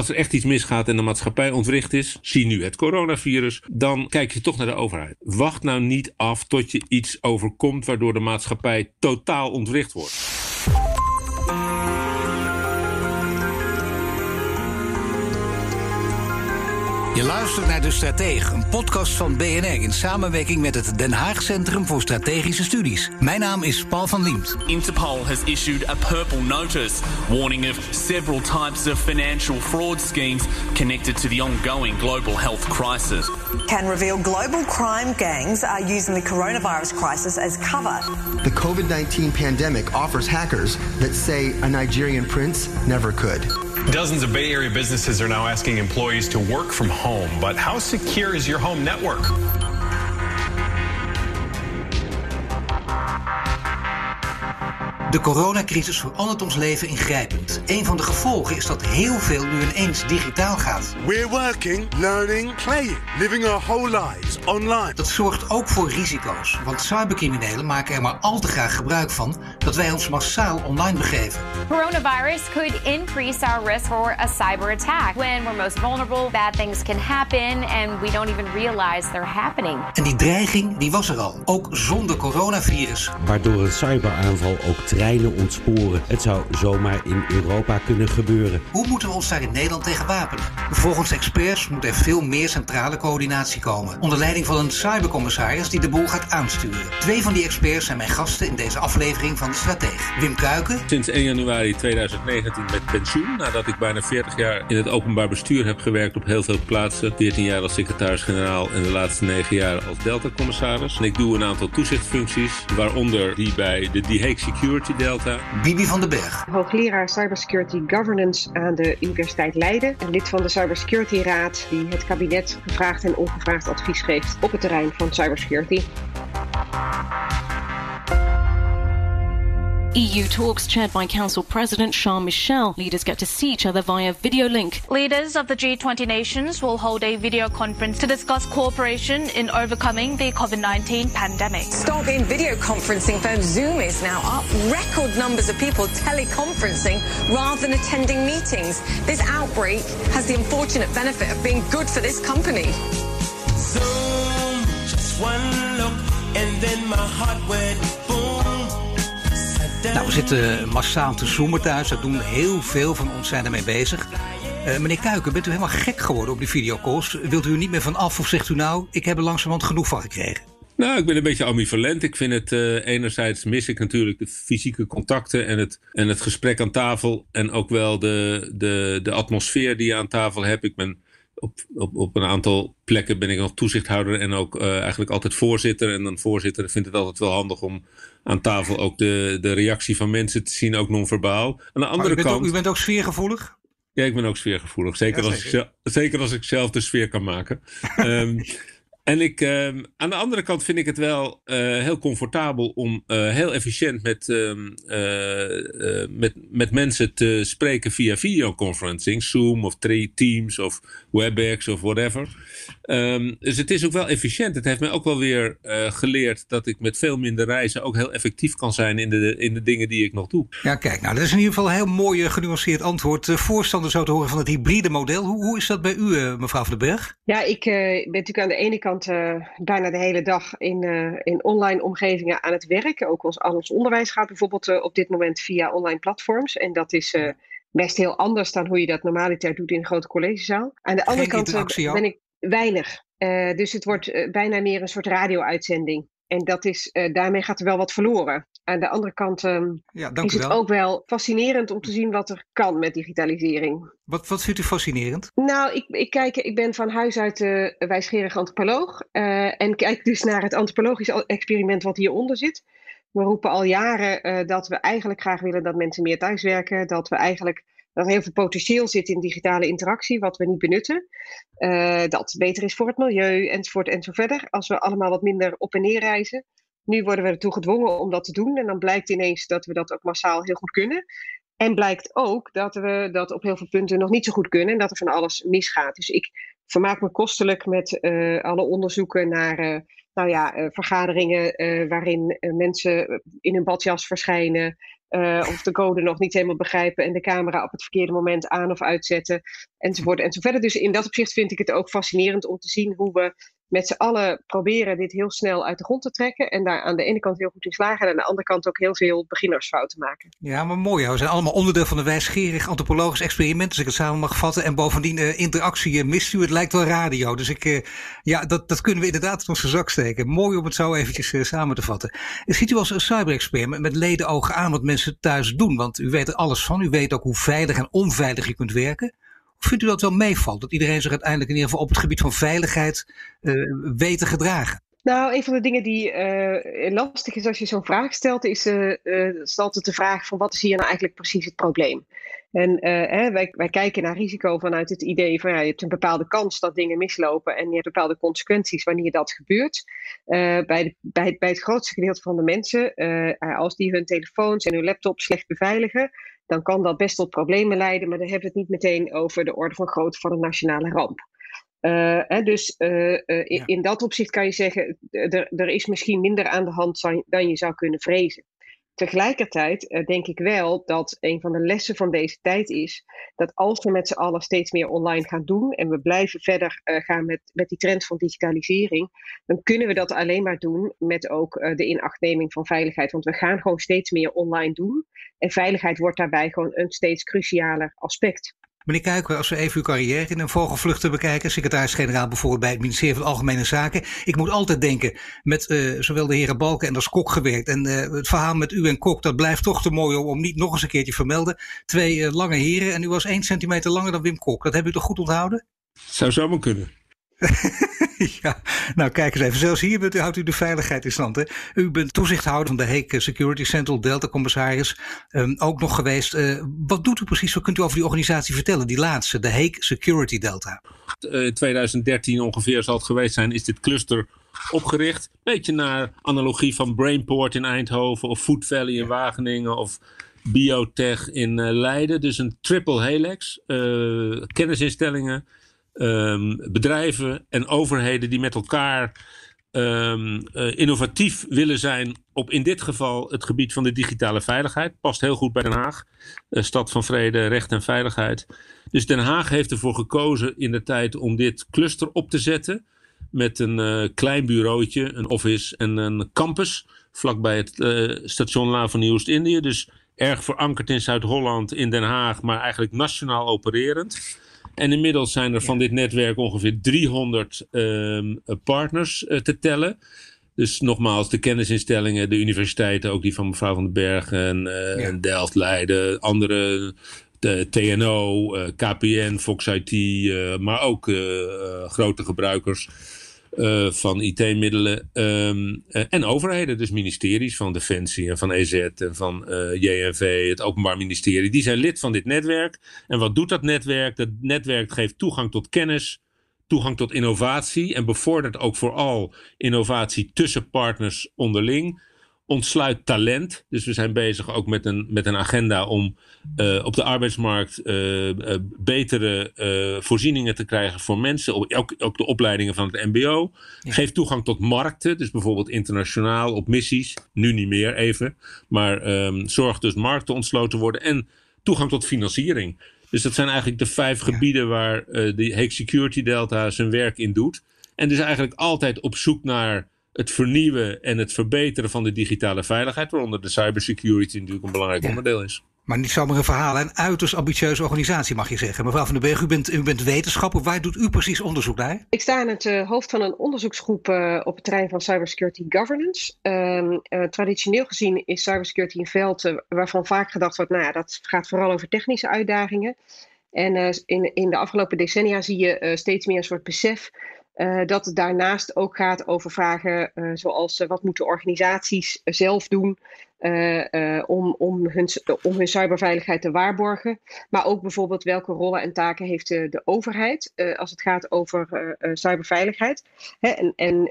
Als er echt iets misgaat en de maatschappij ontwricht is, zie nu het coronavirus, dan kijk je toch naar de overheid. Wacht nou niet af tot je iets overkomt waardoor de maatschappij totaal ontwricht wordt. Je luistert naar De Stratege, een podcast van BNR in samenwerking met het Den Haag Centrum voor Strategische Studies. Mijn naam is Paul van Liemt. Interpol has issued a purple notice warning of several types of financial fraud schemes connected to the ongoing global health crisis. Can reveal global crime gangs are using the coronavirus crisis as cover. The COVID 19 pandemic offers hackers that say a Nigerian prince never could. Dozens of Bay Area businesses are now asking employees to work from home, but how secure is your home network? De coronacrisis verandert ons leven ingrijpend. Een van de gevolgen is dat heel veel nu ineens digitaal gaat. We're working, learning, playing, living our whole lives online. Dat zorgt ook voor risico's, want cybercriminelen maken er maar al te graag gebruik van dat wij ons massaal online begeven. Coronavirus could increase our risk for a cyber attack. When we're most vulnerable, bad things can happen and we don't even realize they're happening. En die dreiging die was er al, ook zonder coronavirus. Waardoor een cyberaanval ook treinen ontsporen. Het zou zomaar in Europa kunnen gebeuren. Hoe moeten we ons daar in Nederland tegen wapenen? Volgens experts moet er veel meer centrale coördinatie komen. Onder leiding van een cybercommissaris die de boel gaat aansturen. Twee van die experts zijn mijn gasten in deze aflevering van De Strateeg. Wim Kuiken. Sinds 1 januari 2019 met pensioen. Nadat ik bijna 40 jaar in het openbaar bestuur heb gewerkt op heel veel plaatsen. 14 jaar als secretaris-generaal en de laatste 9 jaar als Delta-commissaris. En ik doe een aantal toezichtfuncties, waaronder die bij de The Hague Security Delta. Bibi van den Berg. Hoogleraar Cybersecurity Governance aan de Universiteit Leiden. En lid van de Cybersecurity Raad die het kabinet gevraagd en ongevraagd advies geeft op het terrein van cybersecurity. EU talks chaired by Council President Charles Michel. Leaders get to see each other via video link. Leaders of the G20 nations will hold a video conference to discuss cooperation in overcoming the COVID 19 pandemic. Stock in video conferencing firm Zoom is now up. Record numbers of people teleconferencing rather than attending meetings. This outbreak has the unfortunate benefit of being good for this company. Zoom, just one look, and then my heart went nou, we zitten massaal te zoomen thuis. Dat doen heel veel van ons zijn ermee bezig. Uh, meneer Kuiken, bent u helemaal gek geworden op die videocalls? Wilt u er niet meer van af of zegt u nou, ik heb er langzamerhand genoeg van gekregen? Nou, ik ben een beetje ambivalent. Ik vind het uh, enerzijds mis ik natuurlijk de fysieke contacten en het, en het gesprek aan tafel. En ook wel de, de, de atmosfeer die je aan tafel hebt. Ik ben op, op, op een aantal plekken ben ik nog toezichthouder en ook uh, eigenlijk altijd voorzitter. En dan voorzitter vindt het altijd wel handig om aan tafel ook de, de reactie van mensen te zien, ook non-verbaal. Aan de andere u kant. Ook, u bent ook sfeergevoelig? Ja, ik ben ook sfeergevoelig. Zeker, Ja, als, ik, zeker. zelf- zeker als ik zelf de sfeer kan maken. Ehm, en ik, ehm, aan de andere kant vind ik het wel eh, heel comfortabel om eh, heel efficiënt met, ehm, eh, eh, met, met mensen te spreken via videoconferencing. Zoom of Teams of WebEx of whatever. Ehm, dus het is ook wel efficiënt. Het heeft mij ook wel weer eh, geleerd dat ik met veel minder reizen ook heel effectief kan zijn in de, in de dingen die ik nog doe. Ja, kijk, nou, dat is in ieder geval een heel mooi genuanceerd antwoord. Voorstander zo te horen van het hybride model. Hoe, hoe is dat bij u, eh, mevrouw van den Berg? Ja, ik eh, ben natuurlijk aan de ene kant eh, bijna de hele dag in, eh, in online omgevingen aan het werken. Ook ons, al ons onderwijs gaat bijvoorbeeld eh, op dit moment via online platforms. En dat is best heel anders dan hoe je dat normaliter doet in een grote collegezaal. Aan de andere kant ben ik weinig. Dus het wordt bijna meer een soort radio-uitzending. En dat is, daarmee gaat er wel wat verloren. Aan de andere kant ehm, Ja, is het wel. ook wel fascinerend om te zien wat er kan met digitalisering. Wat, wat vindt u fascinerend? Nou, ik, ik, kijk, ik ben van huis uit uh, wijsgerig antropoloog. eh, en kijk dus naar het antropologisch experiment wat hieronder zit. We roepen al jaren eh, dat we eigenlijk graag willen dat mensen meer thuiswerken. Dat we eigenlijk dat er heel veel potentieel zit in digitale interactie, wat we niet benutten. Uh, dat beter is voor het milieu, enzovoort en zo verder. Als we allemaal wat minder op en neer reizen. Nu worden we ertoe gedwongen om dat te doen. En dan blijkt ineens dat we dat ook massaal heel goed kunnen. En blijkt ook dat we dat op heel veel punten nog niet zo goed kunnen. En dat er van alles misgaat. Dus ik vermaak me kostelijk met uh, alle onderzoeken naar uh, nou ja, uh, vergaderingen waarin mensen in een badjas verschijnen. of de code nog niet helemaal begrijpen en de camera op het verkeerde moment aan of uitzetten. Enzovoort enzovoort. Dus in dat opzicht vind ik het ook fascinerend om te zien hoe we met z'n allen proberen dit heel snel uit de grond te trekken. En daar aan de ene kant heel goed in slagen. En aan de andere kant ook heel veel beginnersfouten maken. Ja, maar mooi. We zijn allemaal onderdeel van een wijsgerig antropologisch experiment. Als ik het samen mag vatten. En bovendien uh, interactie uh, mist u. Het lijkt wel radio. Dus ik, uh, ja, dat, dat kunnen we inderdaad in onze zak steken. Mooi om het zo eventjes samen te vatten. Ziet u als een cyber-expert met, met ledenogen aan wat mensen thuis doen? Want u weet er alles van. U weet ook hoe veilig en onveilig je kunt werken. Vindt u dat wel meevalt? Dat iedereen zich uiteindelijk in ieder geval op het gebied van veiligheid uh, weet te gedragen? Nou, een van de dingen die uh, lastig is als je zo'n vraag stelt, is, uh, is altijd de vraag van wat is hier nou eigenlijk precies het probleem? En hè, wij, wij, kijken naar risico vanuit het idee van ja, je hebt een bepaalde kans dat dingen mislopen en je hebt bepaalde consequenties wanneer dat gebeurt. bij, de, bij, bij, het grootste gedeelte van de mensen, als die hun telefoons en hun laptops slecht beveiligen, dan kan dat best tot problemen leiden, maar dan hebben we het niet meteen over de orde van grootte van een nationale ramp. Uh, hè, dus uh, uh, in, in, dat opzicht kan je zeggen, er, is misschien minder aan de hand dan je zou kunnen vrezen. Tegelijkertijd denk ik wel dat een van de lessen van deze tijd is dat als we met z'n allen steeds meer online gaan doen en we blijven verder gaan met, met die trend van digitalisering, dan kunnen we dat alleen maar doen met ook de inachtneming van veiligheid. Want we gaan gewoon steeds meer online doen. En veiligheid wordt daarbij gewoon een steeds crucialer aspect. Meneer Kuiker, als we even uw carrière in een vogelvlucht bekijken, secretaris-generaal bijvoorbeeld bij het ministerie van Algemene Zaken. Ik moet altijd denken, met uh, zowel de heren Balken en als Kok gewerkt. En uh, het verhaal met u en Kok, dat blijft toch te mooi om, om niet nog eens een keertje te vermelden. Twee uh, lange heren en u was één centimeter langer dan Wim Kok. Dat heb u toch goed onthouden? Zou zomaar kunnen. ja, nou kijk eens even. Zelfs hier bent u, houdt u de veiligheid in stand. Hè? U bent toezichthouder van de Hague Security Central Delta Commissaris. Um, ook nog geweest. Uh, wat doet u precies? Wat kunt u over die organisatie vertellen? Die laatste, de Hague Security Delta. In 2013 ongeveer zal het geweest zijn, is dit cluster opgericht. Beetje naar analogie van Brainport in Eindhoven of Food Valley in Wageningen of Biotech in uh, Leiden. Dus een triple helix. Uh, kennisinstellingen um, bedrijven en overheden die met elkaar um, uh, innovatief willen zijn op in dit geval het gebied van de digitale veiligheid. Past heel goed bij Den Haag, uh, stad van vrede, recht en veiligheid. Dus Den Haag heeft ervoor gekozen in de tijd om dit cluster op te zetten. Met een uh, klein bureautje, een office en een campus. Vlakbij het station La van Nieuw-Oost-Indië. Dus erg verankerd in Zuid-Holland, in Den Haag, maar eigenlijk nationaal opererend. En inmiddels zijn er van dit netwerk ongeveer 300 um, partners uh, te tellen. Dus nogmaals, de kennisinstellingen, de universiteiten, ook die van mevrouw van den Berg en, uh, ja. en Delft, Leiden, andere, de TNO, uh, KPN, Fox IT, maar ook grote gebruikers uh, van IT-middelen um, uh, en overheden, dus ministeries van Defensie en van EZ en van uh, JNV, het Openbaar Ministerie, die zijn lid van dit netwerk. En wat doet dat netwerk? Dat netwerk geeft toegang tot kennis, toegang tot innovatie en bevordert ook vooral innovatie tussen partners onderling ontsluit talent. Dus we zijn bezig ook met een, met een agenda om uh, op de arbeidsmarkt uh, uh, betere voorzieningen te krijgen voor mensen. Ook, ook de opleidingen van het MBO. Ja. Geeft toegang tot markten, dus bijvoorbeeld internationaal op missies. Nu niet meer even. Maar um, zorgt dus markten ontsloten worden en toegang tot financiering. Dus dat zijn eigenlijk de vijf ja. gebieden waar de Hague Security Delta zijn werk in doet. En dus eigenlijk altijd op zoek naar het vernieuwen en het verbeteren van de digitale veiligheid, waaronder de cybersecurity natuurlijk een belangrijk ja. onderdeel is. Maar niet zomaar een verhaal, een uiterst ambitieuze organisatie mag je zeggen. Mevrouw van den Berg, u bent, u bent wetenschapper. Waar doet u precies onderzoek naar? Ik sta aan het uh, hoofd van een onderzoeksgroep uh, op het terrein van cybersecurity governance. Uh, traditioneel gezien is cybersecurity een veld waarvan vaak gedacht wordt, nou ja, dat gaat vooral over technische uitdagingen. En in, in de afgelopen decennia zie je steeds meer een soort besef Uh, dat het daarnaast ook gaat over vragen uh, zoals uh, wat moeten organisaties zelf doen om, om, hun, om hun cyberveiligheid te waarborgen. Maar ook bijvoorbeeld welke rollen en taken heeft de, de overheid als het gaat over cyberveiligheid. Hè, en en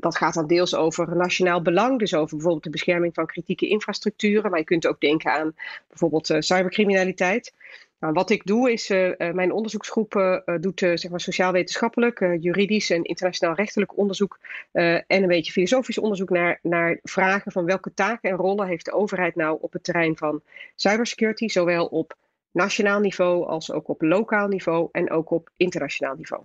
dat gaat dan deels over nationaal belang, dus over bijvoorbeeld de bescherming van kritieke infrastructuren. Maar je kunt ook denken aan bijvoorbeeld cybercriminaliteit. Nou, wat ik doe is, uh, mijn onderzoeksgroep uh, doet zeg maar sociaal-wetenschappelijk, juridisch en internationaal rechtelijk onderzoek en een beetje filosofisch onderzoek naar, naar vragen van welke taken en rollen heeft de overheid nou op het terrein van cybersecurity, zowel op nationaal niveau als ook op lokaal niveau en ook op internationaal niveau.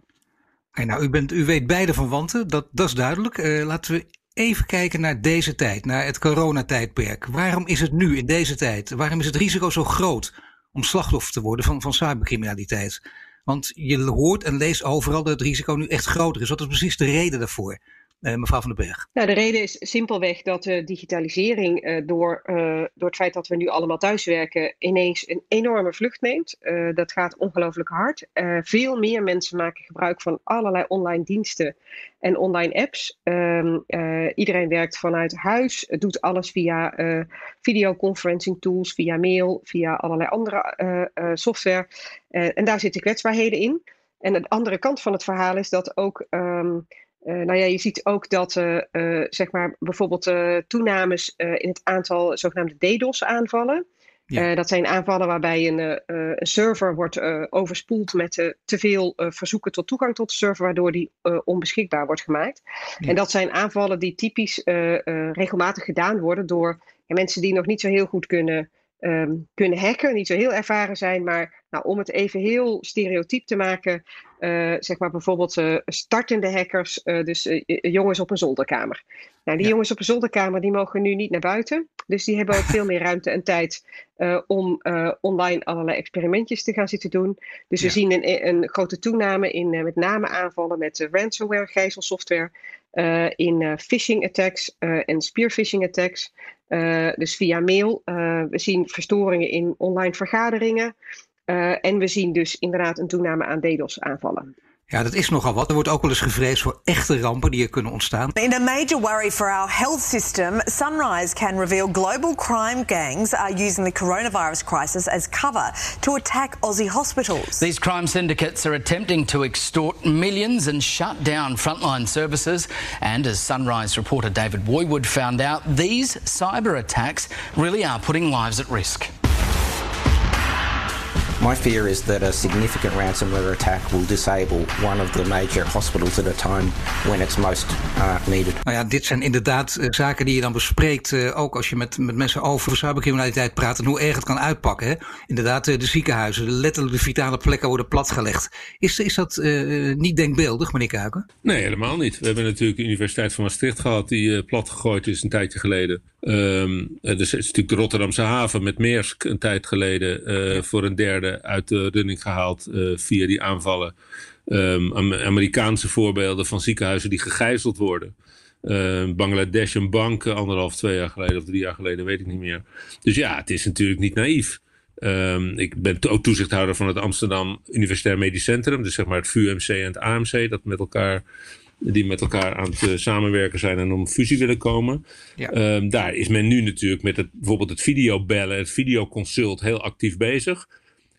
Nou, u, bent, u weet beide van wanten, dat, dat is duidelijk. laten we even kijken naar deze tijd, naar het coronatijdperk. Waarom is het nu in deze tijd, waarom is het risico zo groot om slachtoffer te worden van, van cybercriminaliteit. Want je hoort en leest overal dat het risico nu echt groter is. Wat is precies de reden daarvoor? Uh, mevrouw van den Berg? Nou, de reden is simpelweg dat de digitalisering uh, door, uh, door het feit dat we nu allemaal thuiswerken ineens een enorme vlucht neemt. dat gaat ongelooflijk hard. veel meer mensen maken gebruik van allerlei online diensten en online apps. Um, iedereen werkt vanuit huis, doet alles via videoconferencing tools, via mail, via allerlei andere software. en daar zitten kwetsbaarheden in. En de andere kant van het verhaal is dat ook. Um, uh, nou ja, je ziet ook dat uh, uh, zeg maar bijvoorbeeld toenames in het aantal zogenaamde DDoS-aanvallen. Ja. dat zijn aanvallen waarbij een, een server wordt overspoeld met te veel verzoeken tot toegang tot de server, waardoor die onbeschikbaar wordt gemaakt. Ja. En dat zijn aanvallen die typisch regelmatig gedaan worden door mensen die nog niet zo heel goed kunnen um, kunnen hacken, niet zo heel ervaren zijn, maar nou, om het even heel stereotyp te maken, uh, zeg maar bijvoorbeeld uh, startende hackers, uh, dus jongens op een zolderkamer. Nou, die ja. jongens op een zolderkamer die mogen nu niet naar buiten, dus die hebben ook veel meer ruimte en tijd om online allerlei experimentjes te gaan zitten doen. Dus we zien een, een, grote toename in met name aanvallen met ransomware, gijzelsoftware, in phishing attacks en spearphishing attacks. Dus via mail. We zien verstoringen in online vergaderingen. En we zien dus inderdaad een toename aan DDoS-aanvallen. Ja, dat is nogal wat. Er wordt ook wel eens gevreesd voor echte rampen die er kunnen ontstaan. In a major worry for our health system, Sunrise can reveal global crime gangs are using the coronavirus crisis as cover to attack Aussie hospitals. These crime syndicates are attempting to extort millions and shut down frontline services. And as Sunrise reporter David Boywood found out, these cyber attacks really are putting lives at risk. My fear is that a significant ransomware attack will disable one of the major hospitals at a time when it's most uh, needed. Nou ja, dit zijn inderdaad uh, zaken die je dan bespreekt, uh, ook als je met, met mensen over cybercriminaliteit praat en hoe erg het kan uitpakken. Hè? Inderdaad, uh, de ziekenhuizen, letterlijk de vitale plekken worden platgelegd. Is, is dat niet denkbeeldig, meneer Kuiken? Nee, helemaal niet. We hebben natuurlijk de Universiteit van Maastricht gehad die platgegooid is een tijdje geleden. Um, er is natuurlijk de Rotterdamse haven met Meersk een tijd geleden ja. voor een derde uit de running gehaald uh, via die aanvallen. Um, Amerikaanse voorbeelden van ziekenhuizen die gegijzeld worden. Uh, Bangladesh een bank anderhalf, twee jaar geleden of drie jaar geleden, weet ik niet meer. Dus ja, het is natuurlijk niet naïef. Um, ik ben ook toezichthouder van het Amsterdam Universitair Medisch Centrum. Dus zeg maar het VUMC en het AMC, dat met elkaar, die met elkaar aan het uh, samenwerken zijn en om fusie willen komen. Ja. Um, daar is men nu natuurlijk met het, bijvoorbeeld het videobellen, het videoconsult heel actief bezig.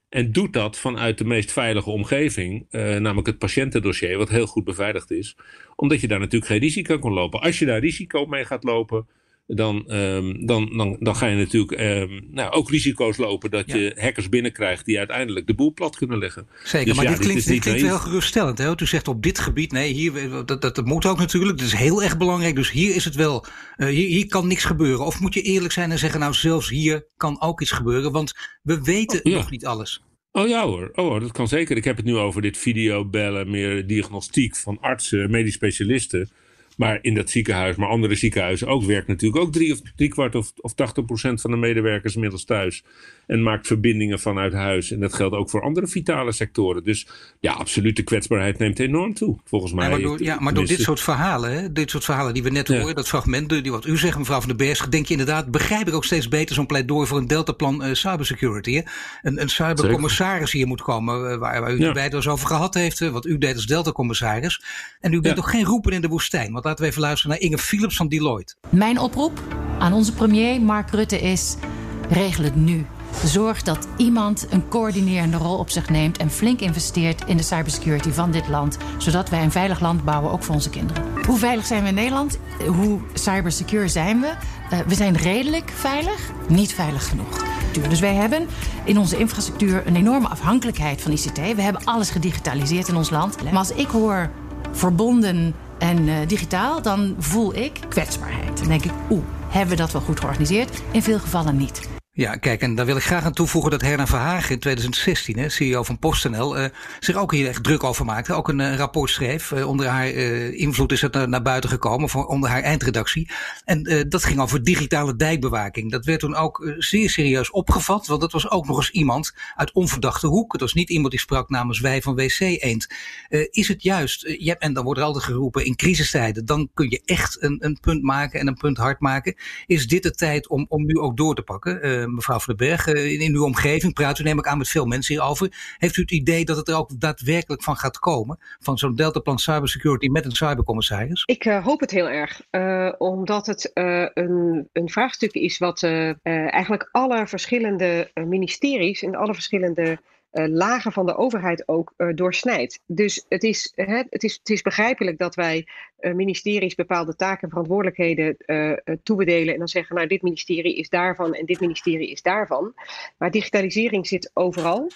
En doet dat vanuit de meest veilige omgeving, uh, namelijk het patiëntendossier, wat heel goed beveiligd is. Omdat je daar natuurlijk geen risico kan lopen. Als je daar risico mee gaat lopen, dan, um, dan, dan, dan ga je natuurlijk um, nou, ook risico's lopen dat ja. je hackers binnenkrijgt die uiteindelijk de boel plat kunnen leggen. Zeker, dus maar ja, dit klinkt, dit, dit klinkt wel geruststellend. Hè? U zegt op dit gebied, nee, hier, dat, dat, dat moet ook natuurlijk, dat is heel erg belangrijk. Dus hier is het wel, uh, hier, hier kan niks gebeuren. Of moet je eerlijk zijn en zeggen, nou zelfs hier kan ook iets gebeuren, want we weten oh, ja. nog niet alles. Oh ja hoor, oh, dat kan zeker. Ik heb het nu over dit videobellen, meer diagnostiek van artsen, medisch specialisten. Maar in dat ziekenhuis, maar andere ziekenhuizen ook, werkt natuurlijk ook drie, of, drie kwart of, of 80 procent van de medewerkers inmiddels thuis. En maakt verbindingen vanuit huis. En dat geldt ook voor andere vitale sectoren. Dus ja, absoluut, de kwetsbaarheid neemt enorm toe, volgens mij. Ja, maar door, ja, maar door dit soort verhalen, hè, dit soort verhalen die we net horen, dat fragment, die wat u zegt, mevrouw van den Berg, denk je inderdaad, begrijp ik ook steeds beter zo'n pleidooi voor een deltaplan uh, cybersecurity. Hè? Een, een cybercommissaris hier moet komen, uh, waar, waar u ja. het over gehad heeft, uh, wat u deed als deltacommissaris. En u bent toch geen roepen in de woestijn? Want laten we even luisteren naar Inge Philips van Deloitte. Mijn oproep aan onze premier Mark Rutte is: regel het nu. Zorg dat iemand een coördinerende rol op zich neemt en flink investeert in de cybersecurity van dit land, zodat wij een veilig land bouwen, ook voor onze kinderen. Hoe veilig zijn we in Nederland? Hoe cybersecure zijn we? Uh, we zijn redelijk veilig, niet veilig genoeg. Dus wij hebben in onze infrastructuur een enorme afhankelijkheid van ICT. We hebben alles gedigitaliseerd in ons land. Maar als ik hoor verbonden en uh, digitaal, dan voel ik kwetsbaarheid. Dan denk ik, oeh, hebben we dat wel goed georganiseerd? In veel gevallen niet. Ja, kijk, en daar wil ik graag aan toevoegen dat Herna Verhagen in 2016, hè, CEO van PostNL, uh, zich ook hier echt druk over maakte. Ook een uh, rapport schreef. Uh, onder haar invloed is het naar, buiten gekomen, voor, onder haar eindredactie. En dat ging over digitale dijkbewaking. Dat werd toen ook zeer serieus opgevat, want dat was ook nog eens iemand uit onverdachte hoek. Het was niet iemand die sprak namens wij van WC Eend. is het juist, je en dan wordt er altijd geroepen, in crisistijden, dan kun je echt een, een punt maken en een punt hard maken. Is dit de tijd om, om nu ook door te pakken? Mevrouw Van den Berg, in, in, uw omgeving praat u neem ik aan met veel mensen hierover. Heeft u het idee dat het er ook daadwerkelijk van gaat komen? Van zo'n deltaplan cybersecurity met een cybercommissaris? Ik uh, hoop het heel erg. Omdat het een, een vraagstuk is wat eigenlijk alle verschillende ministeries en alle verschillende lagen van de overheid ook uh, doorsnijdt. Dus het is, het, is, het is begrijpelijk dat wij uh, ministeries bepaalde taken en verantwoordelijkheden toebedelen en dan zeggen, nou dit ministerie is daarvan en dit ministerie is daarvan. Maar digitalisering zit overal.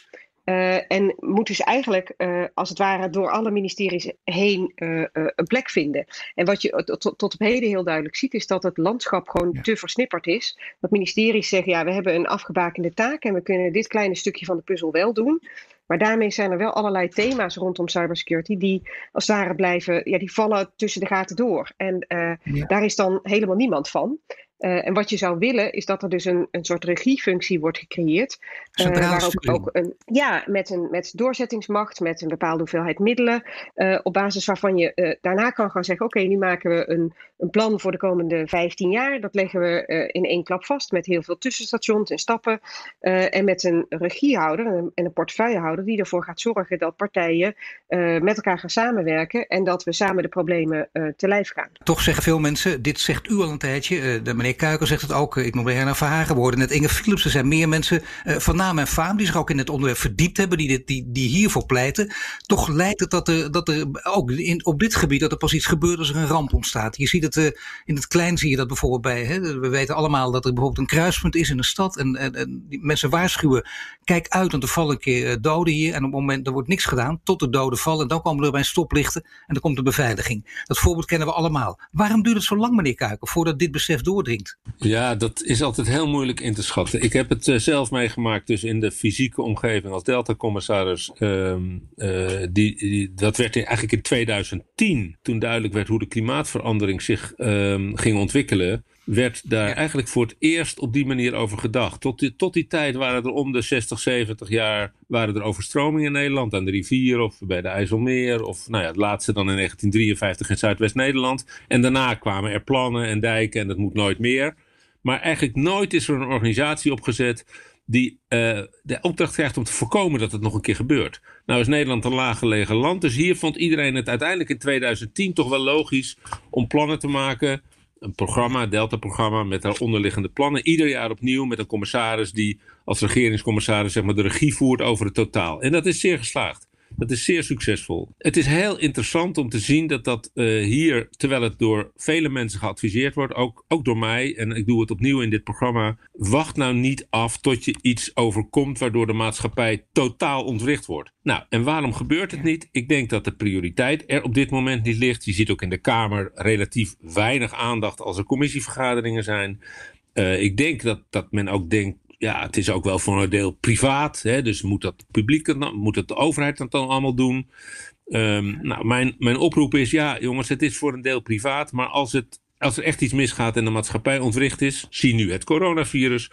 Uh, en moet dus eigenlijk, uh, als het ware, door alle ministeries heen uh, een plek vinden. En wat je tot, tot op heden heel duidelijk ziet, is dat het landschap gewoon ja. te versnipperd is. Dat ministeries zeggen, ja, we hebben een afgebakende taak en we kunnen dit kleine stukje van de puzzel wel doen. Maar daarmee zijn er wel allerlei thema's rondom cybersecurity die als het ware blijven, ja, die vallen tussen de gaten door. En ja. daar is dan helemaal niemand van. Uh, en wat je zou willen, is dat er dus een, een soort regiefunctie wordt gecreëerd. Uh, waar ook, ook een, ja, met, een, met doorzettingsmacht, met een bepaalde hoeveelheid middelen. Uh, op basis waarvan je daarna kan gaan zeggen: Oké, okay, nu maken we een, een plan voor de komende 15 jaar. Dat leggen we in één klap vast met heel veel tussenstations en stappen. en met een regiehouder en een, en een portefeuillehouder die ervoor gaat zorgen dat partijen met elkaar gaan samenwerken. En dat we samen de problemen te lijf gaan. Toch zeggen veel mensen: Dit zegt u al een tijdje. de meneer Kuiker zegt het ook. Ik noem de Herna Verhagen. We hoorden net Inge Philips. Er zijn meer mensen uh, van naam en faam die zich ook in het onderwerp verdiept hebben. Die, die, die hiervoor pleiten. Toch lijkt het dat er, dat er ook in, op dit gebied dat er pas iets gebeurt als er een ramp ontstaat. Je ziet het uh, in het klein zie je dat bijvoorbeeld bij. Hè, we weten allemaal dat er bijvoorbeeld een kruispunt is in een stad. En, en, en die mensen waarschuwen. Kijk uit, want er vallen een keer doden hier. En op het moment er wordt niks gedaan tot de doden vallen. En dan komen er bij stoplichten en dan komt de beveiliging. Dat voorbeeld kennen we allemaal. Waarom duurt het zo lang, meneer Kuiker, voordat dit besef doordringt? Ja, dat is altijd heel moeilijk in te schatten. Ik heb het uh, zelf meegemaakt, dus in de fysieke omgeving als Delta-commissaris. Uh, uh, die, dat werd eigenlijk in 2010, toen duidelijk werd hoe de klimaatverandering zich ehm, ging ontwikkelen. Werd daar ja. eigenlijk voor het eerst op die manier over gedacht. Tot die, tot die tijd waren er om de 60, 70 jaar waren er overstromingen in Nederland. Aan de rivier of bij de IJsselmeer. Of nou ja, het laatste dan in 1953 in Zuidwest-Nederland. En daarna kwamen er plannen en dijken en dat moet nooit meer. Maar eigenlijk nooit is er een organisatie opgezet die uh, de opdracht krijgt om te voorkomen dat het nog een keer gebeurt. Nou is Nederland een laaggelegen land, dus hier vond iedereen het uiteindelijk in 2010 toch wel logisch om plannen te maken. Een programma, een Delta-programma met daar onderliggende plannen. Ieder jaar opnieuw met een commissaris die als regeringscommissaris zeg maar, de regie voert over het totaal. En dat is zeer geslaagd. Dat is zeer succesvol. Het is heel interessant om te zien dat dat uh, hier, terwijl het door vele mensen geadviseerd wordt, ook, ook door mij, en ik doe het opnieuw in dit programma, wacht nou niet af tot je iets overkomt waardoor de maatschappij totaal ontwricht wordt. Nou, en waarom gebeurt het niet? Ik denk dat de prioriteit er op dit moment niet ligt. Je ziet ook in de Kamer relatief weinig aandacht als er commissievergaderingen zijn. Uh, ik denk dat, dat men ook denkt ja, het is ook wel voor een deel privaat. Hè, dus moet dat publiek, moet dat de overheid dat dan allemaal doen? Ehm, nou, mijn, mijn oproep is, ja jongens, het is voor een deel privaat, maar als, het, als er echt iets misgaat en de maatschappij ontwricht is, zie nu het coronavirus,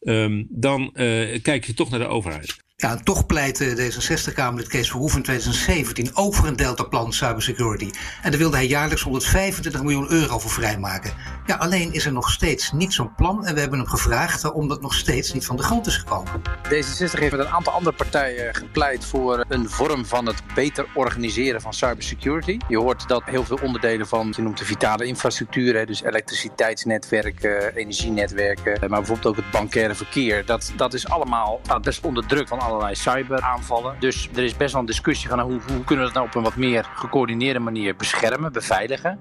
ehm, dan uh, kijk je toch naar de overheid. Ja, toch pleitte D66-Kamerlid Kees Verhoeven in 2017 ook voor een deltaplan cybersecurity. En daar wilde hij jaarlijks 125 miljoen euro voor vrijmaken. Ja, alleen is er nog steeds niet zo'n plan en we hebben hem gevraagd waarom dat nog steeds niet van de grond is gekomen. D66 heeft met een aantal andere partijen gepleit voor een vorm van het beter organiseren van cybersecurity. Je hoort dat heel veel onderdelen van, je noemt de vitale infrastructuur, dus elektriciteitsnetwerken, energienetwerken, maar bijvoorbeeld ook het bankaire verkeer. Dat, dat is allemaal best onder druk van allerlei cyberaanvallen. Dus er is best wel een discussie van hoe, hoe kunnen we dat nou op een wat meer gecoördineerde manier beschermen, beveiligen.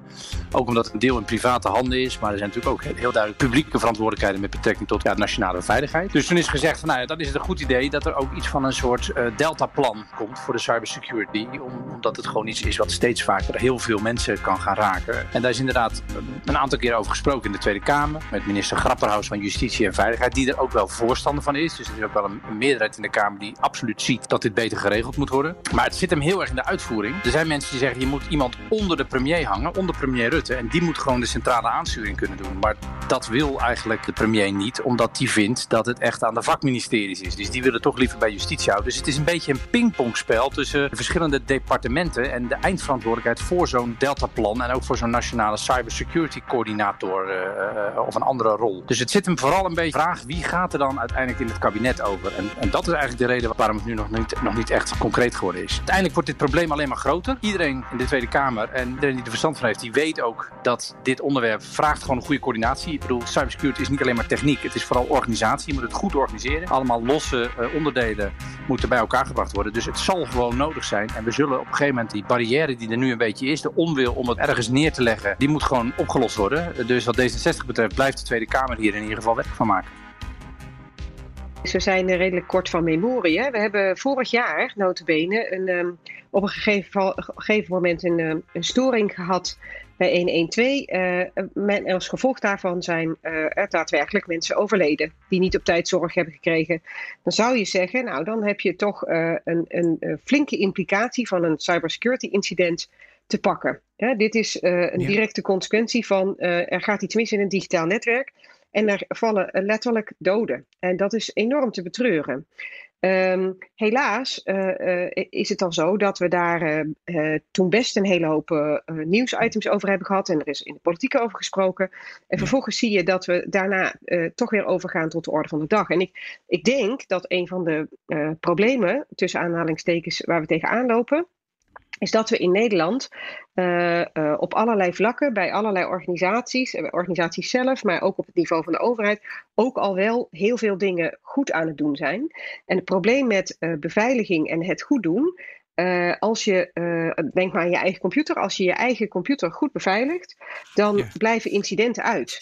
Ook omdat het een deel in private handen is, maar er zijn natuurlijk ook heel duidelijk publieke verantwoordelijkheden met betrekking tot ja, nationale veiligheid. Dus toen is gezegd van nou ja, dat is het een goed idee dat er ook iets van een soort uh, deltaplan komt voor de cybersecurity. omdat het gewoon iets is wat steeds vaker heel veel mensen kan gaan raken. En daar is inderdaad een aantal keer over gesproken in de Tweede Kamer. Met minister Grapperhaus van Justitie en Veiligheid, die er ook wel voorstander van is. Dus er is ook wel een meerderheid in de Kamer die absoluut ziet dat dit beter geregeld moet worden. Maar het zit hem heel erg in de uitvoering. Er zijn mensen die zeggen je moet iemand onder de premier hangen, onder premier Rutte. En die moet gewoon de centrale aansturing kunnen doen. Maar dat wil eigenlijk de premier niet, omdat die vindt dat het echt aan de vakministeries is. Dus die willen toch liever bij justitie houden. Dus het is een beetje een pingpongspel tussen de verschillende departementen en de eindverantwoordelijkheid voor zo'n deltaplan en ook voor zo'n nationale cybersecurity coördinator uh, of een andere rol. Dus het zit hem vooral een beetje vraag wie gaat er dan uiteindelijk in het kabinet over. En, en dat is eigenlijk de reden waarom het nu nog niet, nog niet echt concreet geworden is. Uiteindelijk wordt dit probleem alleen maar groter. Iedereen in de Tweede Kamer en iedereen die er verstand van heeft, die weet ook dat dit onderwerp vraagt gewoon een goede coördinatie. Ik bedoel, cybersecurity is niet alleen maar techniek, het is vooral organisatie. Je moet het goed organiseren. Allemaal losse uh, onderdelen moeten bij elkaar gebracht worden. Dus het zal gewoon nodig zijn. En we zullen op een gegeven moment die barrière die er nu een beetje is, de onwil om het ergens neer te leggen, die moet gewoon opgelost worden. Dus wat D66 betreft blijft de Tweede Kamer hier in ieder geval werk van maken. We zijn redelijk kort van memorie. Hè? We hebben vorig jaar, notabene, een, um, op een gegeven, gegeven moment een, um, een, storing gehad bij 112. Uh, men, als gevolg daarvan zijn uh, er daadwerkelijk mensen overleden die niet op tijd zorg hebben gekregen. Dan zou je zeggen, nou dan heb je toch uh, een, een flinke implicatie van een cybersecurity incident te pakken. Dit is een ja. directe consequentie van er gaat iets mis in een digitaal netwerk. En er vallen letterlijk doden. En dat is enorm te betreuren. Um, helaas uh, uh, is het dan zo dat we daar uh, toen best een hele hoop nieuwsitems over hebben gehad. En er is in de politiek over gesproken. En vervolgens zie je dat we daarna toch weer overgaan tot de orde van de dag. En ik, ik denk dat een van de problemen, tussen aanhalingstekens, waar we tegenaan lopen is dat we in Nederland uh, uh, op allerlei vlakken, bij allerlei organisaties, uh, organisaties zelf, maar ook op het niveau van de overheid, ook al wel heel veel dingen goed aan het doen zijn. En het probleem met beveiliging en het goed doen, als je, denk maar aan je eigen computer, als je je eigen computer goed beveiligt, dan ja. blijven incidenten uit.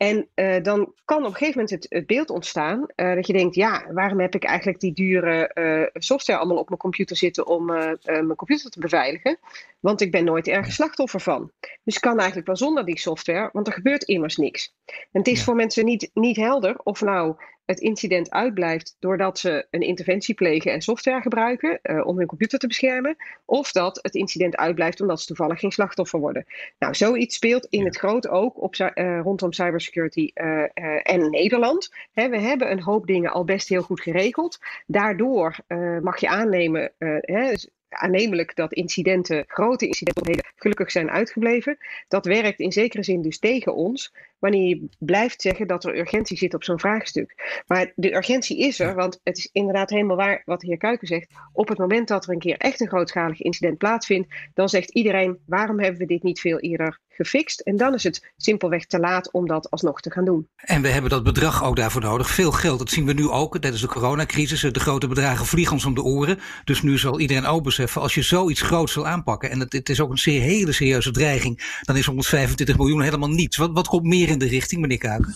En uh, dan kan op een gegeven moment het, het beeld ontstaan uh, dat je denkt, ja, waarom heb ik eigenlijk die dure uh, software allemaal op mijn computer zitten om mijn computer te beveiligen? Want ik ben nooit ergens slachtoffer van. Dus ik kan eigenlijk wel zonder die software, want er gebeurt immers niks. En het is voor mensen niet, niet helder of nou het incident uitblijft doordat ze een interventie plegen en software gebruiken uh, om hun computer te beschermen, of dat het incident uitblijft omdat ze toevallig geen slachtoffer worden. Nou, zoiets speelt in ja. het groot ook op, uh, rondom cybersecurity uh, en Nederland. He, we hebben een hoop dingen al best heel goed geregeld. Daardoor mag je aannemen. He, aannemelijk dat incidenten, grote incidenten, gelukkig zijn uitgebleven. Dat werkt in zekere zin dus tegen ons, wanneer je blijft zeggen dat er urgentie zit op zo'n vraagstuk. Maar de urgentie is er, want het is inderdaad helemaal waar wat de heer Kuiken zegt. Op het moment dat er een keer echt een grootschalig incident plaatsvindt, dan zegt iedereen: waarom hebben we dit niet veel eerder gefixt? En dan is het simpelweg te laat om dat alsnog te gaan doen. En we hebben dat bedrag ook daarvoor nodig. Veel geld, dat zien we nu ook tijdens de coronacrisis. De grote bedragen vliegen ons om de oren. Dus nu zal iedereen ook beseffen, als je zoiets groots wil aanpakken, en het, het is ook een zeer, hele serieuze dreiging, dan is 125 miljoen helemaal niets. Wat, wat komt meer in de richting, meneer Kuiken?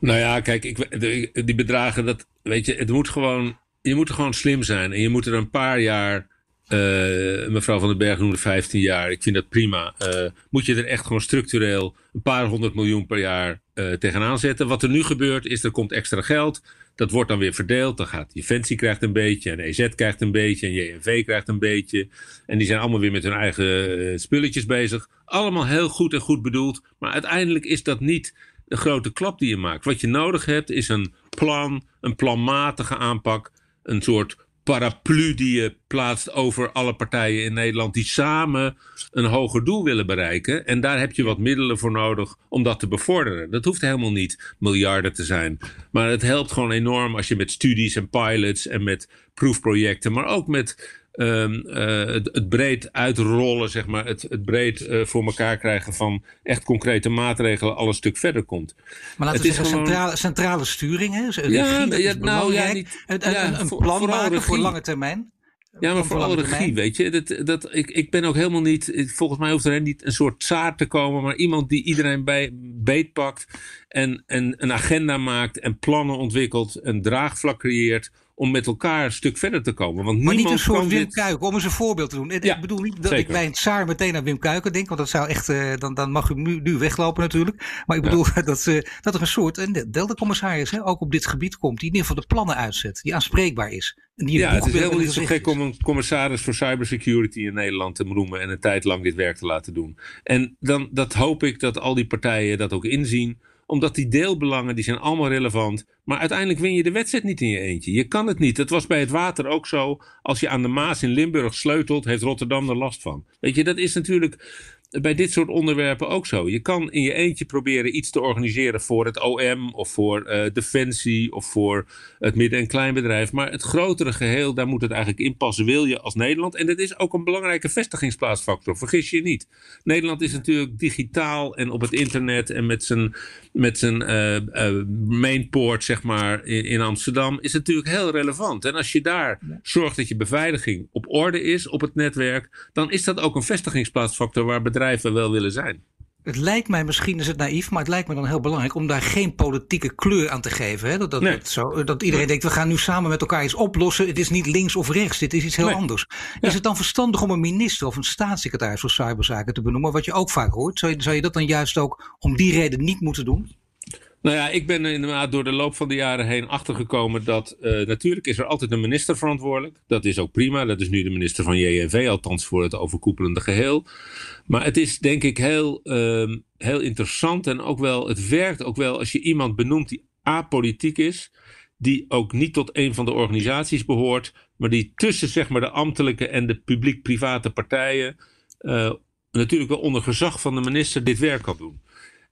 Nou ja, kijk, ik, die bedragen, dat, weet je, het moet gewoon, je moet gewoon slim zijn. En je moet er een paar jaar Uh, mevrouw Van den Berg noemde 15 jaar. Ik vind dat prima. Uh, moet je er echt gewoon structureel een paar honderd miljoen per jaar uh, tegenaan zetten. Wat er nu gebeurt is, er komt extra geld. Dat wordt dan weer verdeeld. Dan gaat Defensie krijgt een beetje. En EZ krijgt een beetje. En JNV krijgt een beetje. En die zijn allemaal weer met hun eigen spulletjes bezig. Allemaal heel goed en goed bedoeld. Maar uiteindelijk is dat niet de grote klap die je maakt. Wat je nodig hebt is een plan. Een planmatige aanpak. Een soort paraplu die je plaatst over alle partijen in Nederland die samen een hoger doel willen bereiken. En daar heb je wat middelen voor nodig om dat te bevorderen. Dat hoeft helemaal niet miljarden te zijn. Maar het helpt gewoon enorm als je met studies en pilots en met proefprojecten, maar ook met um, uh, het, het, breed uitrollen, zeg maar, het, het breed uh, voor elkaar krijgen van echt concrete maatregelen al een stuk verder komt. Maar laten we zeggen, gewoon... centrale, centrale sturing, hè? Regie, ja, dat ja, is nou, ja, niet, een, ja, een, een voor- plan maken regie. voor lange termijn. Ja, maar Voor vooral regie, weet je. Dat, dat, ik, ik ben ook helemaal niet... Volgens mij hoeft er niet een soort tsaar te komen... maar iemand die iedereen bij beetpakt... En, en een agenda maakt en plannen ontwikkelt... en draagvlak creëert... om met elkaar een stuk verder te komen. Want Maar niet een soort Wim dit... Kuiken, om eens een voorbeeld te doen. Ik- Ja, ik bedoel niet dat ik bij een tsaar meteen aan Wim Kuiken denk, want dat zou echt, eh, dan, dan mag u nu, nu weglopen natuurlijk. Maar ik bedoel dat, dat er een soort een Delta-commissaris hè, ook op dit gebied komt, die in ieder geval de plannen uitzet, die aanspreekbaar is. En die Ja, het is helemaal niet zo gek om een commissaris voor cybersecurity in Nederland te roemen en een tijd lang dit werk te laten doen. En dan dat hoop ik dat al die partijen dat ook inzien, omdat die deelbelangen die zijn allemaal relevant. Maar uiteindelijk win je de wedstrijd niet in je eentje. Je kan het niet. Dat was bij het water ook zo. Als je aan de Maas in Limburg sleutelt, heeft Rotterdam er last van. Weet je, dat is natuurlijk bij dit soort onderwerpen ook zo. Je kan in je eentje proberen iets te organiseren voor het OM of voor eh, Defensie of voor het midden- en kleinbedrijf. Maar het grotere geheel, daar moet het eigenlijk in passen, wil je als Nederland. En dat is ook een belangrijke vestigingsplaatsfactor, vergis je niet. Nederland is natuurlijk digitaal en op het internet en met zijn, met zijn eh, eh, mainport, zeg maar, in, in Amsterdam, is natuurlijk heel relevant. En als je daar zorgt dat je beveiliging op orde is op het netwerk, dan is dat ook een vestigingsplaatsfactor waar bedrijven wel willen zijn. Het lijkt mij, misschien is het naïef, maar het lijkt me dan heel belangrijk om daar geen politieke kleur aan te geven. Hè? Dat, dat, Nee. dat, zo, dat iedereen denkt, we gaan nu samen met elkaar iets oplossen. Het is niet links of rechts, dit is iets heel Nee. anders. Is het dan verstandig om een minister of een staatssecretaris voor cyberzaken te benoemen, wat je ook vaak hoort? Zou je, zou je dat dan juist ook om die reden niet moeten doen? Nou ja, ik ben er inderdaad door de loop van de jaren heen achtergekomen dat eh, natuurlijk is er altijd een minister verantwoordelijk. Dat is ook prima. Dat is nu de minister van JNV, althans voor het overkoepelende geheel. Maar het is denk ik heel, ehm, heel interessant en ook wel, het werkt ook wel als je iemand benoemt die apolitiek is. Die ook niet tot een van de organisaties behoort, maar die tussen zeg maar, de ambtelijke en de publiek-private partijen eh, natuurlijk wel onder gezag van de minister dit werk kan doen.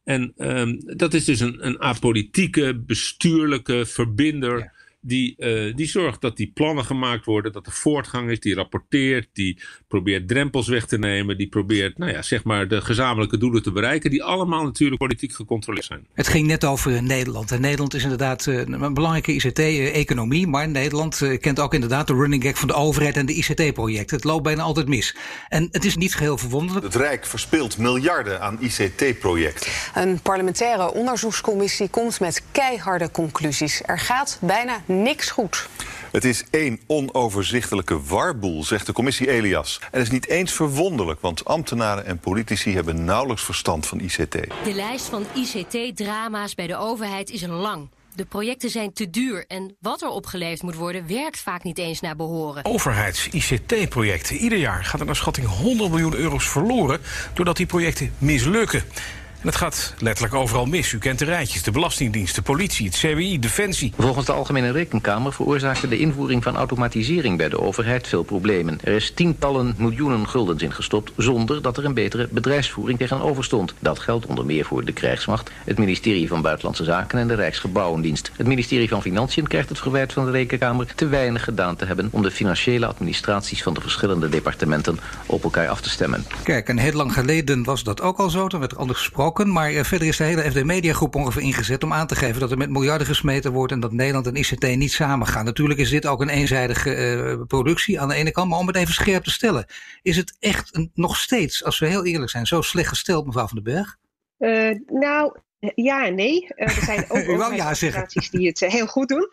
En ehm, dat is dus een, een apolitieke, bestuurlijke verbinder. Die, eh, die zorgt dat die plannen gemaakt worden, dat er voortgang is, die rapporteert, die probeert drempels weg te nemen, die probeert, nou ja, zeg maar, de gezamenlijke doelen te bereiken, die allemaal natuurlijk politiek gecontroleerd zijn. Het ging net over eh, Nederland. En Nederland is inderdaad eh, een belangrijke ICT-economie. Maar Nederland kent ook inderdaad de running gag van de overheid en de ICT-projecten. Het loopt bijna altijd mis. En het is niet geheel verwonderlijk. Het Rijk verspilt miljarden aan ICT-projecten. Een parlementaire onderzoekscommissie komt met keiharde conclusies. Er gaat bijna niks goed. Het is één onoverzichtelijke warboel, zegt de commissie Elias. En dat is niet eens verwonderlijk, want ambtenaren en politici hebben nauwelijks verstand van ICT. De lijst van ICT-drama's bij de overheid is lang. De projecten zijn te duur en wat er opgeleverd moet worden werkt vaak niet eens naar behoren. Overheids-ICT-projecten. Ieder jaar gaat er naar schatting 100 miljoen euro's verloren doordat die projecten mislukken. En het gaat letterlijk overal mis. U kent de rijtjes, de Belastingdienst, de politie, het CWI, Defensie. Volgens de Algemene Rekenkamer veroorzaakte de invoering van automatisering bij de overheid veel problemen. Er is tientallen miljoenen guldens ingestopt zonder dat er een betere bedrijfsvoering tegenover stond. Dat geldt onder meer voor de krijgsmacht, het ministerie van Buitenlandse Zaken en de Rijksgebouwendienst. Het ministerie van Financiën krijgt het verwijt van de Rekenkamer te weinig gedaan te hebben om de financiële administraties van de verschillende departementen op elkaar af te stemmen. Kijk, en heel lang geleden was dat ook al zo. Dan werd er anders gesproken. Maar eh, verder is de hele FD Mediagroep ongeveer ingezet om aan te geven dat er met miljarden gesmeten wordt en dat Nederland en ICT niet samengaan. Natuurlijk is dit ook een eenzijdige eh, productie aan de ene kant. Maar om het even scherp te stellen. Is het echt een- nog steeds, als we heel eerlijk zijn, zo slecht gesteld, mevrouw van den Berg? Eh, nou, ja en nee. Er zijn ook wou ja organisaties die het heel goed doen.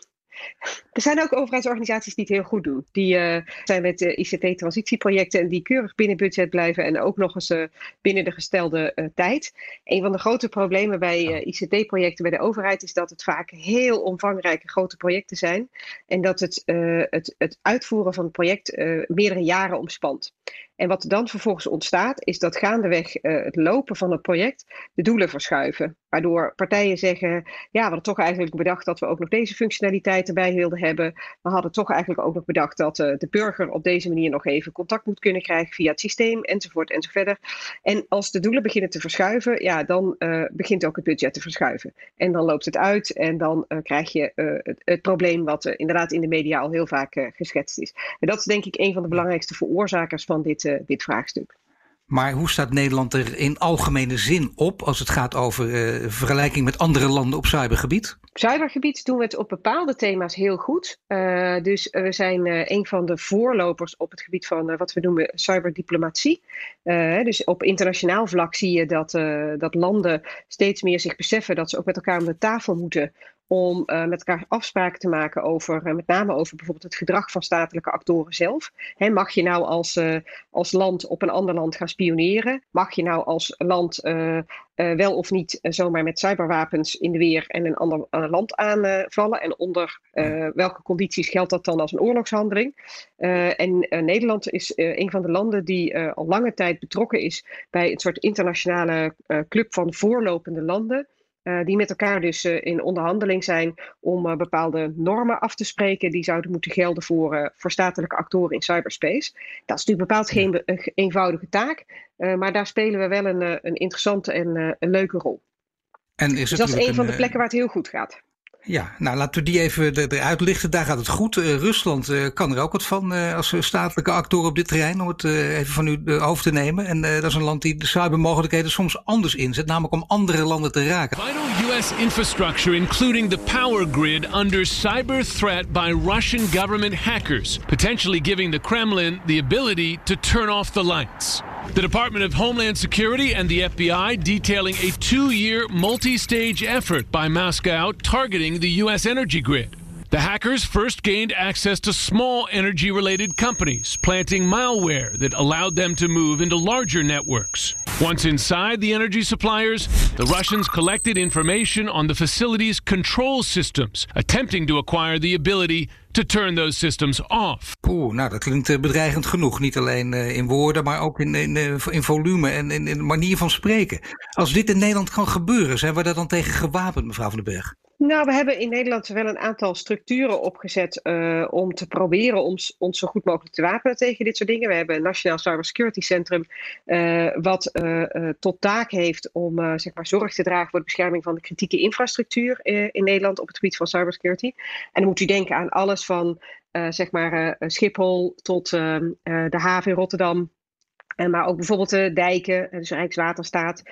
Er zijn ook overheidsorganisaties die het heel goed doen. Die uh, zijn met uh, ICT-transitieprojecten en die keurig binnen budget blijven en ook nog eens uh, binnen de gestelde tijd. Een van de grote problemen bij ICT-projecten bij de overheid is dat het vaak heel omvangrijke grote projecten zijn en dat het, het, het uitvoeren van het project meerdere jaren omspant. En wat er dan vervolgens ontstaat, is dat gaandeweg het lopen van het project de doelen verschuiven. Waardoor partijen zeggen, ja, we hadden toch eigenlijk bedacht dat we ook nog deze functionaliteit erbij wilden hebben. We hadden toch eigenlijk ook nog bedacht dat uh, de burger op deze manier nog even contact moet kunnen krijgen via het systeem, enzovoort, enzovoort. En als de doelen beginnen te verschuiven, ja, dan uh, begint ook het budget te verschuiven. En dan loopt het uit en dan krijg je het, het, probleem wat inderdaad in de media al heel vaak geschetst is. En dat is denk ik een van de belangrijkste veroorzakers van dit, dit vraagstuk. Maar hoe staat Nederland er in algemene zin op als het gaat over uh, vergelijking met andere landen op cybergebied? Op cybergebied doen we het op bepaalde thema's heel goed. Uh, dus we zijn uh, een van de voorlopers op het gebied van wat we noemen cyberdiplomatie. dus op internationaal vlak zie je dat, dat landen steeds meer zich beseffen dat ze ook met elkaar om de tafel moeten om uh, met elkaar afspraken te maken over, uh, met name over bijvoorbeeld het gedrag van statelijke actoren zelf. Mag je nou als, uh, als land op een ander land gaan spioneren? Mag je nou als land wel of niet zomaar met cyberwapens in de weer en een ander land aanvallen? en onder welke condities geldt dat dan als een oorlogshandeling? en Nederland is een van de landen die al lange tijd betrokken is bij een soort internationale club van voorlopende landen. Uh, die met elkaar dus uh, in onderhandeling zijn om uh, bepaalde normen af te spreken die zouden moeten gelden voor, voor statelijke actoren in cyberspace. Dat is natuurlijk bepaald geen eenvoudige taak, maar daar spelen we wel een, een interessante en een leuke rol. En is dus dat is een van de plekken waar het heel goed gaat. Ja, nou laten we die even eruit lichten. Daar gaat het goed. Uh, Rusland uh, kan er ook wat van uh, als statelijke actor op dit terrein, om het even van u over te nemen. En dat is een land die de cybermogelijkheden soms anders inzet, namelijk om andere landen te raken. Vital US infrastructure, including the power grid, under cyber threat by Russian government hackers, potentially giving the Kremlin the ability to turn off the lights. The Department of Homeland Security and the FBI detailing a two year multi stage effort by Moscow targeting the U.S. energy grid. The hackers first gained access to small energy related companies, planting malware that allowed them to move into larger networks. Once inside the energy suppliers, the Russians collected information on the facility's control systems, attempting to acquire the ability to turn those systems off. Oeh, nou dat klinkt eh, bedreigend genoeg. Niet alleen uh, in woorden, maar ook in, in, eh, in volume en in, in manier van spreken. Als dit in Nederland kan gebeuren, zijn we daar dan tegen gewapend, mevrouw van den Berg? Nou, we hebben in Nederland wel een aantal structuren opgezet uh, om te proberen ons, ons zo goed mogelijk te wapenen tegen dit soort dingen. We hebben een Nationaal Cybersecurity Centrum, uh, wat uh, tot taak heeft om zeg maar zorg te dragen voor de bescherming van de kritieke infrastructuur in Nederland op het gebied van cybersecurity. En dan moet u denken aan alles van zeg maar Schiphol tot ehm, de haven in Rotterdam, maar ook bijvoorbeeld de dijken, dus Rijkswaterstaat,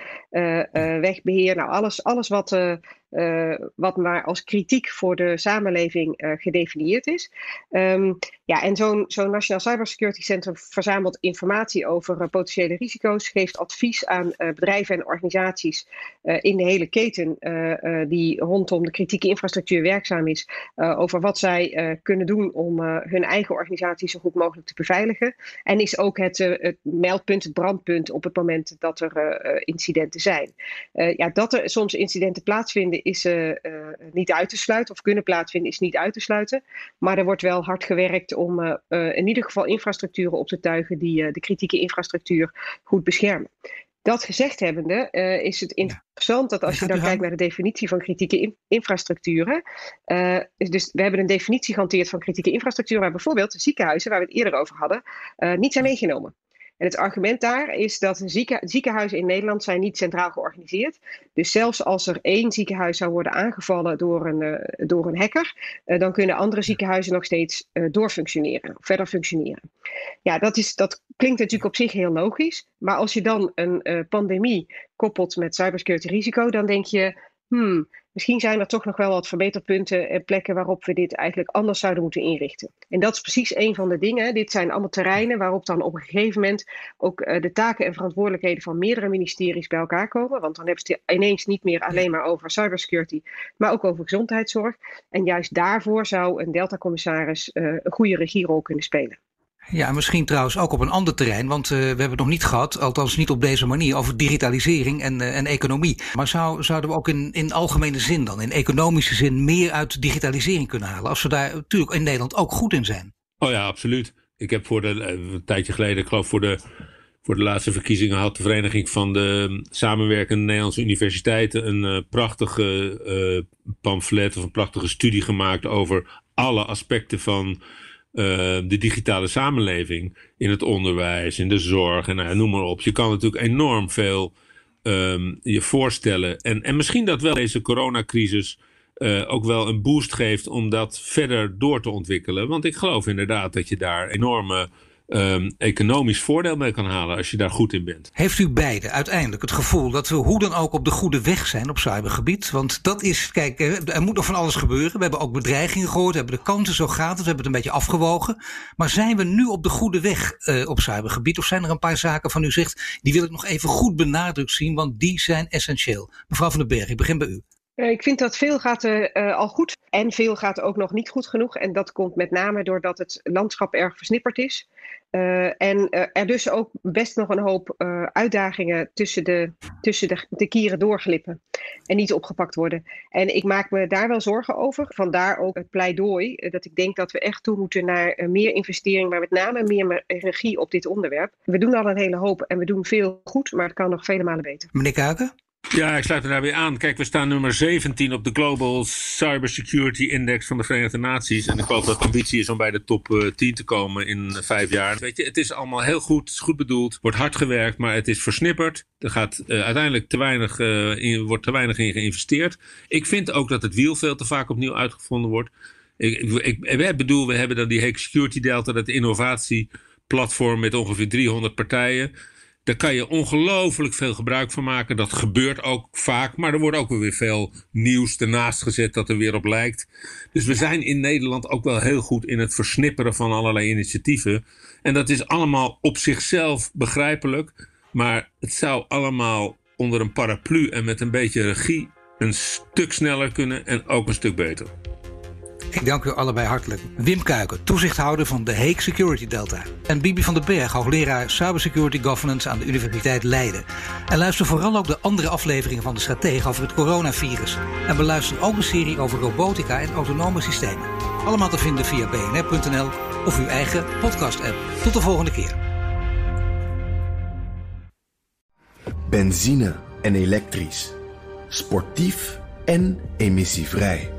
wegbeheer. Nou, alles, alles wat, uh, wat maar als kritiek voor de samenleving gedefinieerd is. Um, ja, en zo'n zo'n Nationaal Cybersecurity Centrum verzamelt informatie over potentiële risico's, geeft advies aan bedrijven en organisaties in de hele keten die rondom de kritieke infrastructuur werkzaam is, over wat zij kunnen doen om hun eigen organisatie zo goed mogelijk te beveiligen. En is ook het, het meldpunt, het brandpunt op het moment dat er incidenten zijn. ja, dat er soms incidenten plaatsvinden is uh, niet uit te sluiten, of kunnen plaatsvinden is niet uit te sluiten. Maar er wordt wel hard gewerkt om uh, in ieder geval infrastructuren op te tuigen die de kritieke infrastructuur goed beschermen. Dat gezegd hebbende uh, is het interessant dat als je dan kijkt naar de definitie van kritieke in infrastructuren. Uh, dus we hebben een definitie gehanteerd van kritieke infrastructuur waar bijvoorbeeld ziekenhuizen, waar we het eerder over hadden, uh, niet zijn meegenomen. En het argument daar is dat zieken, ziekenhuizen in Nederland zijn niet centraal georganiseerd. Dus zelfs als er één ziekenhuis zou worden aangevallen door een, uh, door een hacker, uh, dan kunnen andere ziekenhuizen nog steeds uh, doorfunctioneren, verder functioneren. Ja, dat, is, dat klinkt natuurlijk op zich heel logisch. Maar als je dan een pandemie koppelt met cybersecurity risico, dan denk je, hmm, misschien zijn er toch nog wel wat verbeterpunten en plekken waarop we dit eigenlijk anders zouden moeten inrichten. En dat is precies een van de dingen. Dit zijn allemaal terreinen waarop dan op een gegeven moment ook uh, de taken en verantwoordelijkheden van meerdere ministeries bij elkaar komen. Want dan hebben ze het ineens niet meer alleen maar over cybersecurity, maar ook over gezondheidszorg. En juist daarvoor zou een Delta-commissaris uh, een goede regierol kunnen spelen. Ja, misschien trouwens ook op een ander terrein, want uh, we hebben het nog niet gehad, althans niet op deze manier, over digitalisering en, uh, en economie. Maar zou, zouden we ook in, in algemene zin dan, in economische zin, meer uit digitalisering kunnen halen? Als we daar natuurlijk in Nederland ook goed in zijn. Oh ja, absoluut. Ik heb voor de, een tijdje geleden, ik geloof voor de, voor de laatste verkiezingen, had de Vereniging van de Samenwerkende Nederlandse Universiteiten een uh, prachtige pamflet of een prachtige studie gemaakt over alle aspecten van de digitale samenleving in het onderwijs, in de zorg en nou, noem maar op. Je kan natuurlijk enorm veel um, je voorstellen. En, en misschien dat wel deze coronacrisis uh, ook wel een boost geeft om dat verder door te ontwikkelen. Want ik geloof inderdaad dat je daar enorme um, economisch voordeel mee kan halen als je daar goed in bent. Heeft u beide uiteindelijk het gevoel dat we hoe dan ook op de goede weg zijn op cybergebied? Want dat is, kijk, er moet nog van alles gebeuren. We hebben ook bedreigingen gehoord, we hebben de kansen, zo gaat het, we hebben het een beetje afgewogen. Maar zijn we nu op de goede weg uh, op cybergebied? Of zijn er een paar zaken van u zegt, die wil ik nog even goed benadrukt zien, want die zijn essentieel. Mevrouw van den Berg, ik begin bij u. Ik vind dat veel gaat uh, al goed en veel gaat ook nog niet goed genoeg. En dat komt met name doordat het landschap erg versnipperd is. En er dus ook best nog een hoop uitdagingen tussen, de, tussen de, de kieren doorglippen en niet opgepakt worden. En ik maak me daar wel zorgen over. Vandaar ook het pleidooi dat ik denk dat we echt toe moeten naar meer investering, maar met name meer regie op dit onderwerp. We doen al een hele hoop en we doen veel goed, maar het kan nog vele malen beter. Meneer Kuiken? Ja, ik sluit er daar weer aan. Kijk, we staan nummer 17 op de Global Cybersecurity Index van de Verenigde Naties. En ik geloof dat de ambitie is om bij de top uh, 10 te komen in vijf jaar. Weet je, het is allemaal heel goed, goed bedoeld, wordt hard gewerkt, maar het is versnipperd. Er gaat uh, uiteindelijk te weinig, in, wordt te weinig in geïnvesteerd. Ik vind ook dat het wiel veel te vaak opnieuw uitgevonden wordt. Ik bedoel, we hebben dan die Hack Security Delta, dat innovatieplatform met ongeveer 300 partijen. Daar kan je ongelooflijk veel gebruik van maken. Dat gebeurt ook vaak. Maar er wordt ook weer veel nieuws ernaast gezet dat er weer op lijkt. Dus we zijn in Nederland ook wel heel goed in het versnipperen van allerlei initiatieven. En dat is allemaal op zichzelf begrijpelijk. Maar het zou allemaal onder een paraplu en met een beetje regie een stuk sneller kunnen en ook een stuk beter. Ik dank u allebei hartelijk. Wim Kuiken, toezichthouder van de Hague Security Delta. En Bibi van den Berg, hoogleraar Cybersecurity Governance aan de Universiteit Leiden. En luister vooral ook de andere afleveringen van de Stratege over het coronavirus. En beluister ook een serie over robotica en autonome systemen. Allemaal te vinden via bnr.nl of uw eigen podcast-app. Tot de volgende keer. Benzine en elektrisch. Sportief en emissievrij.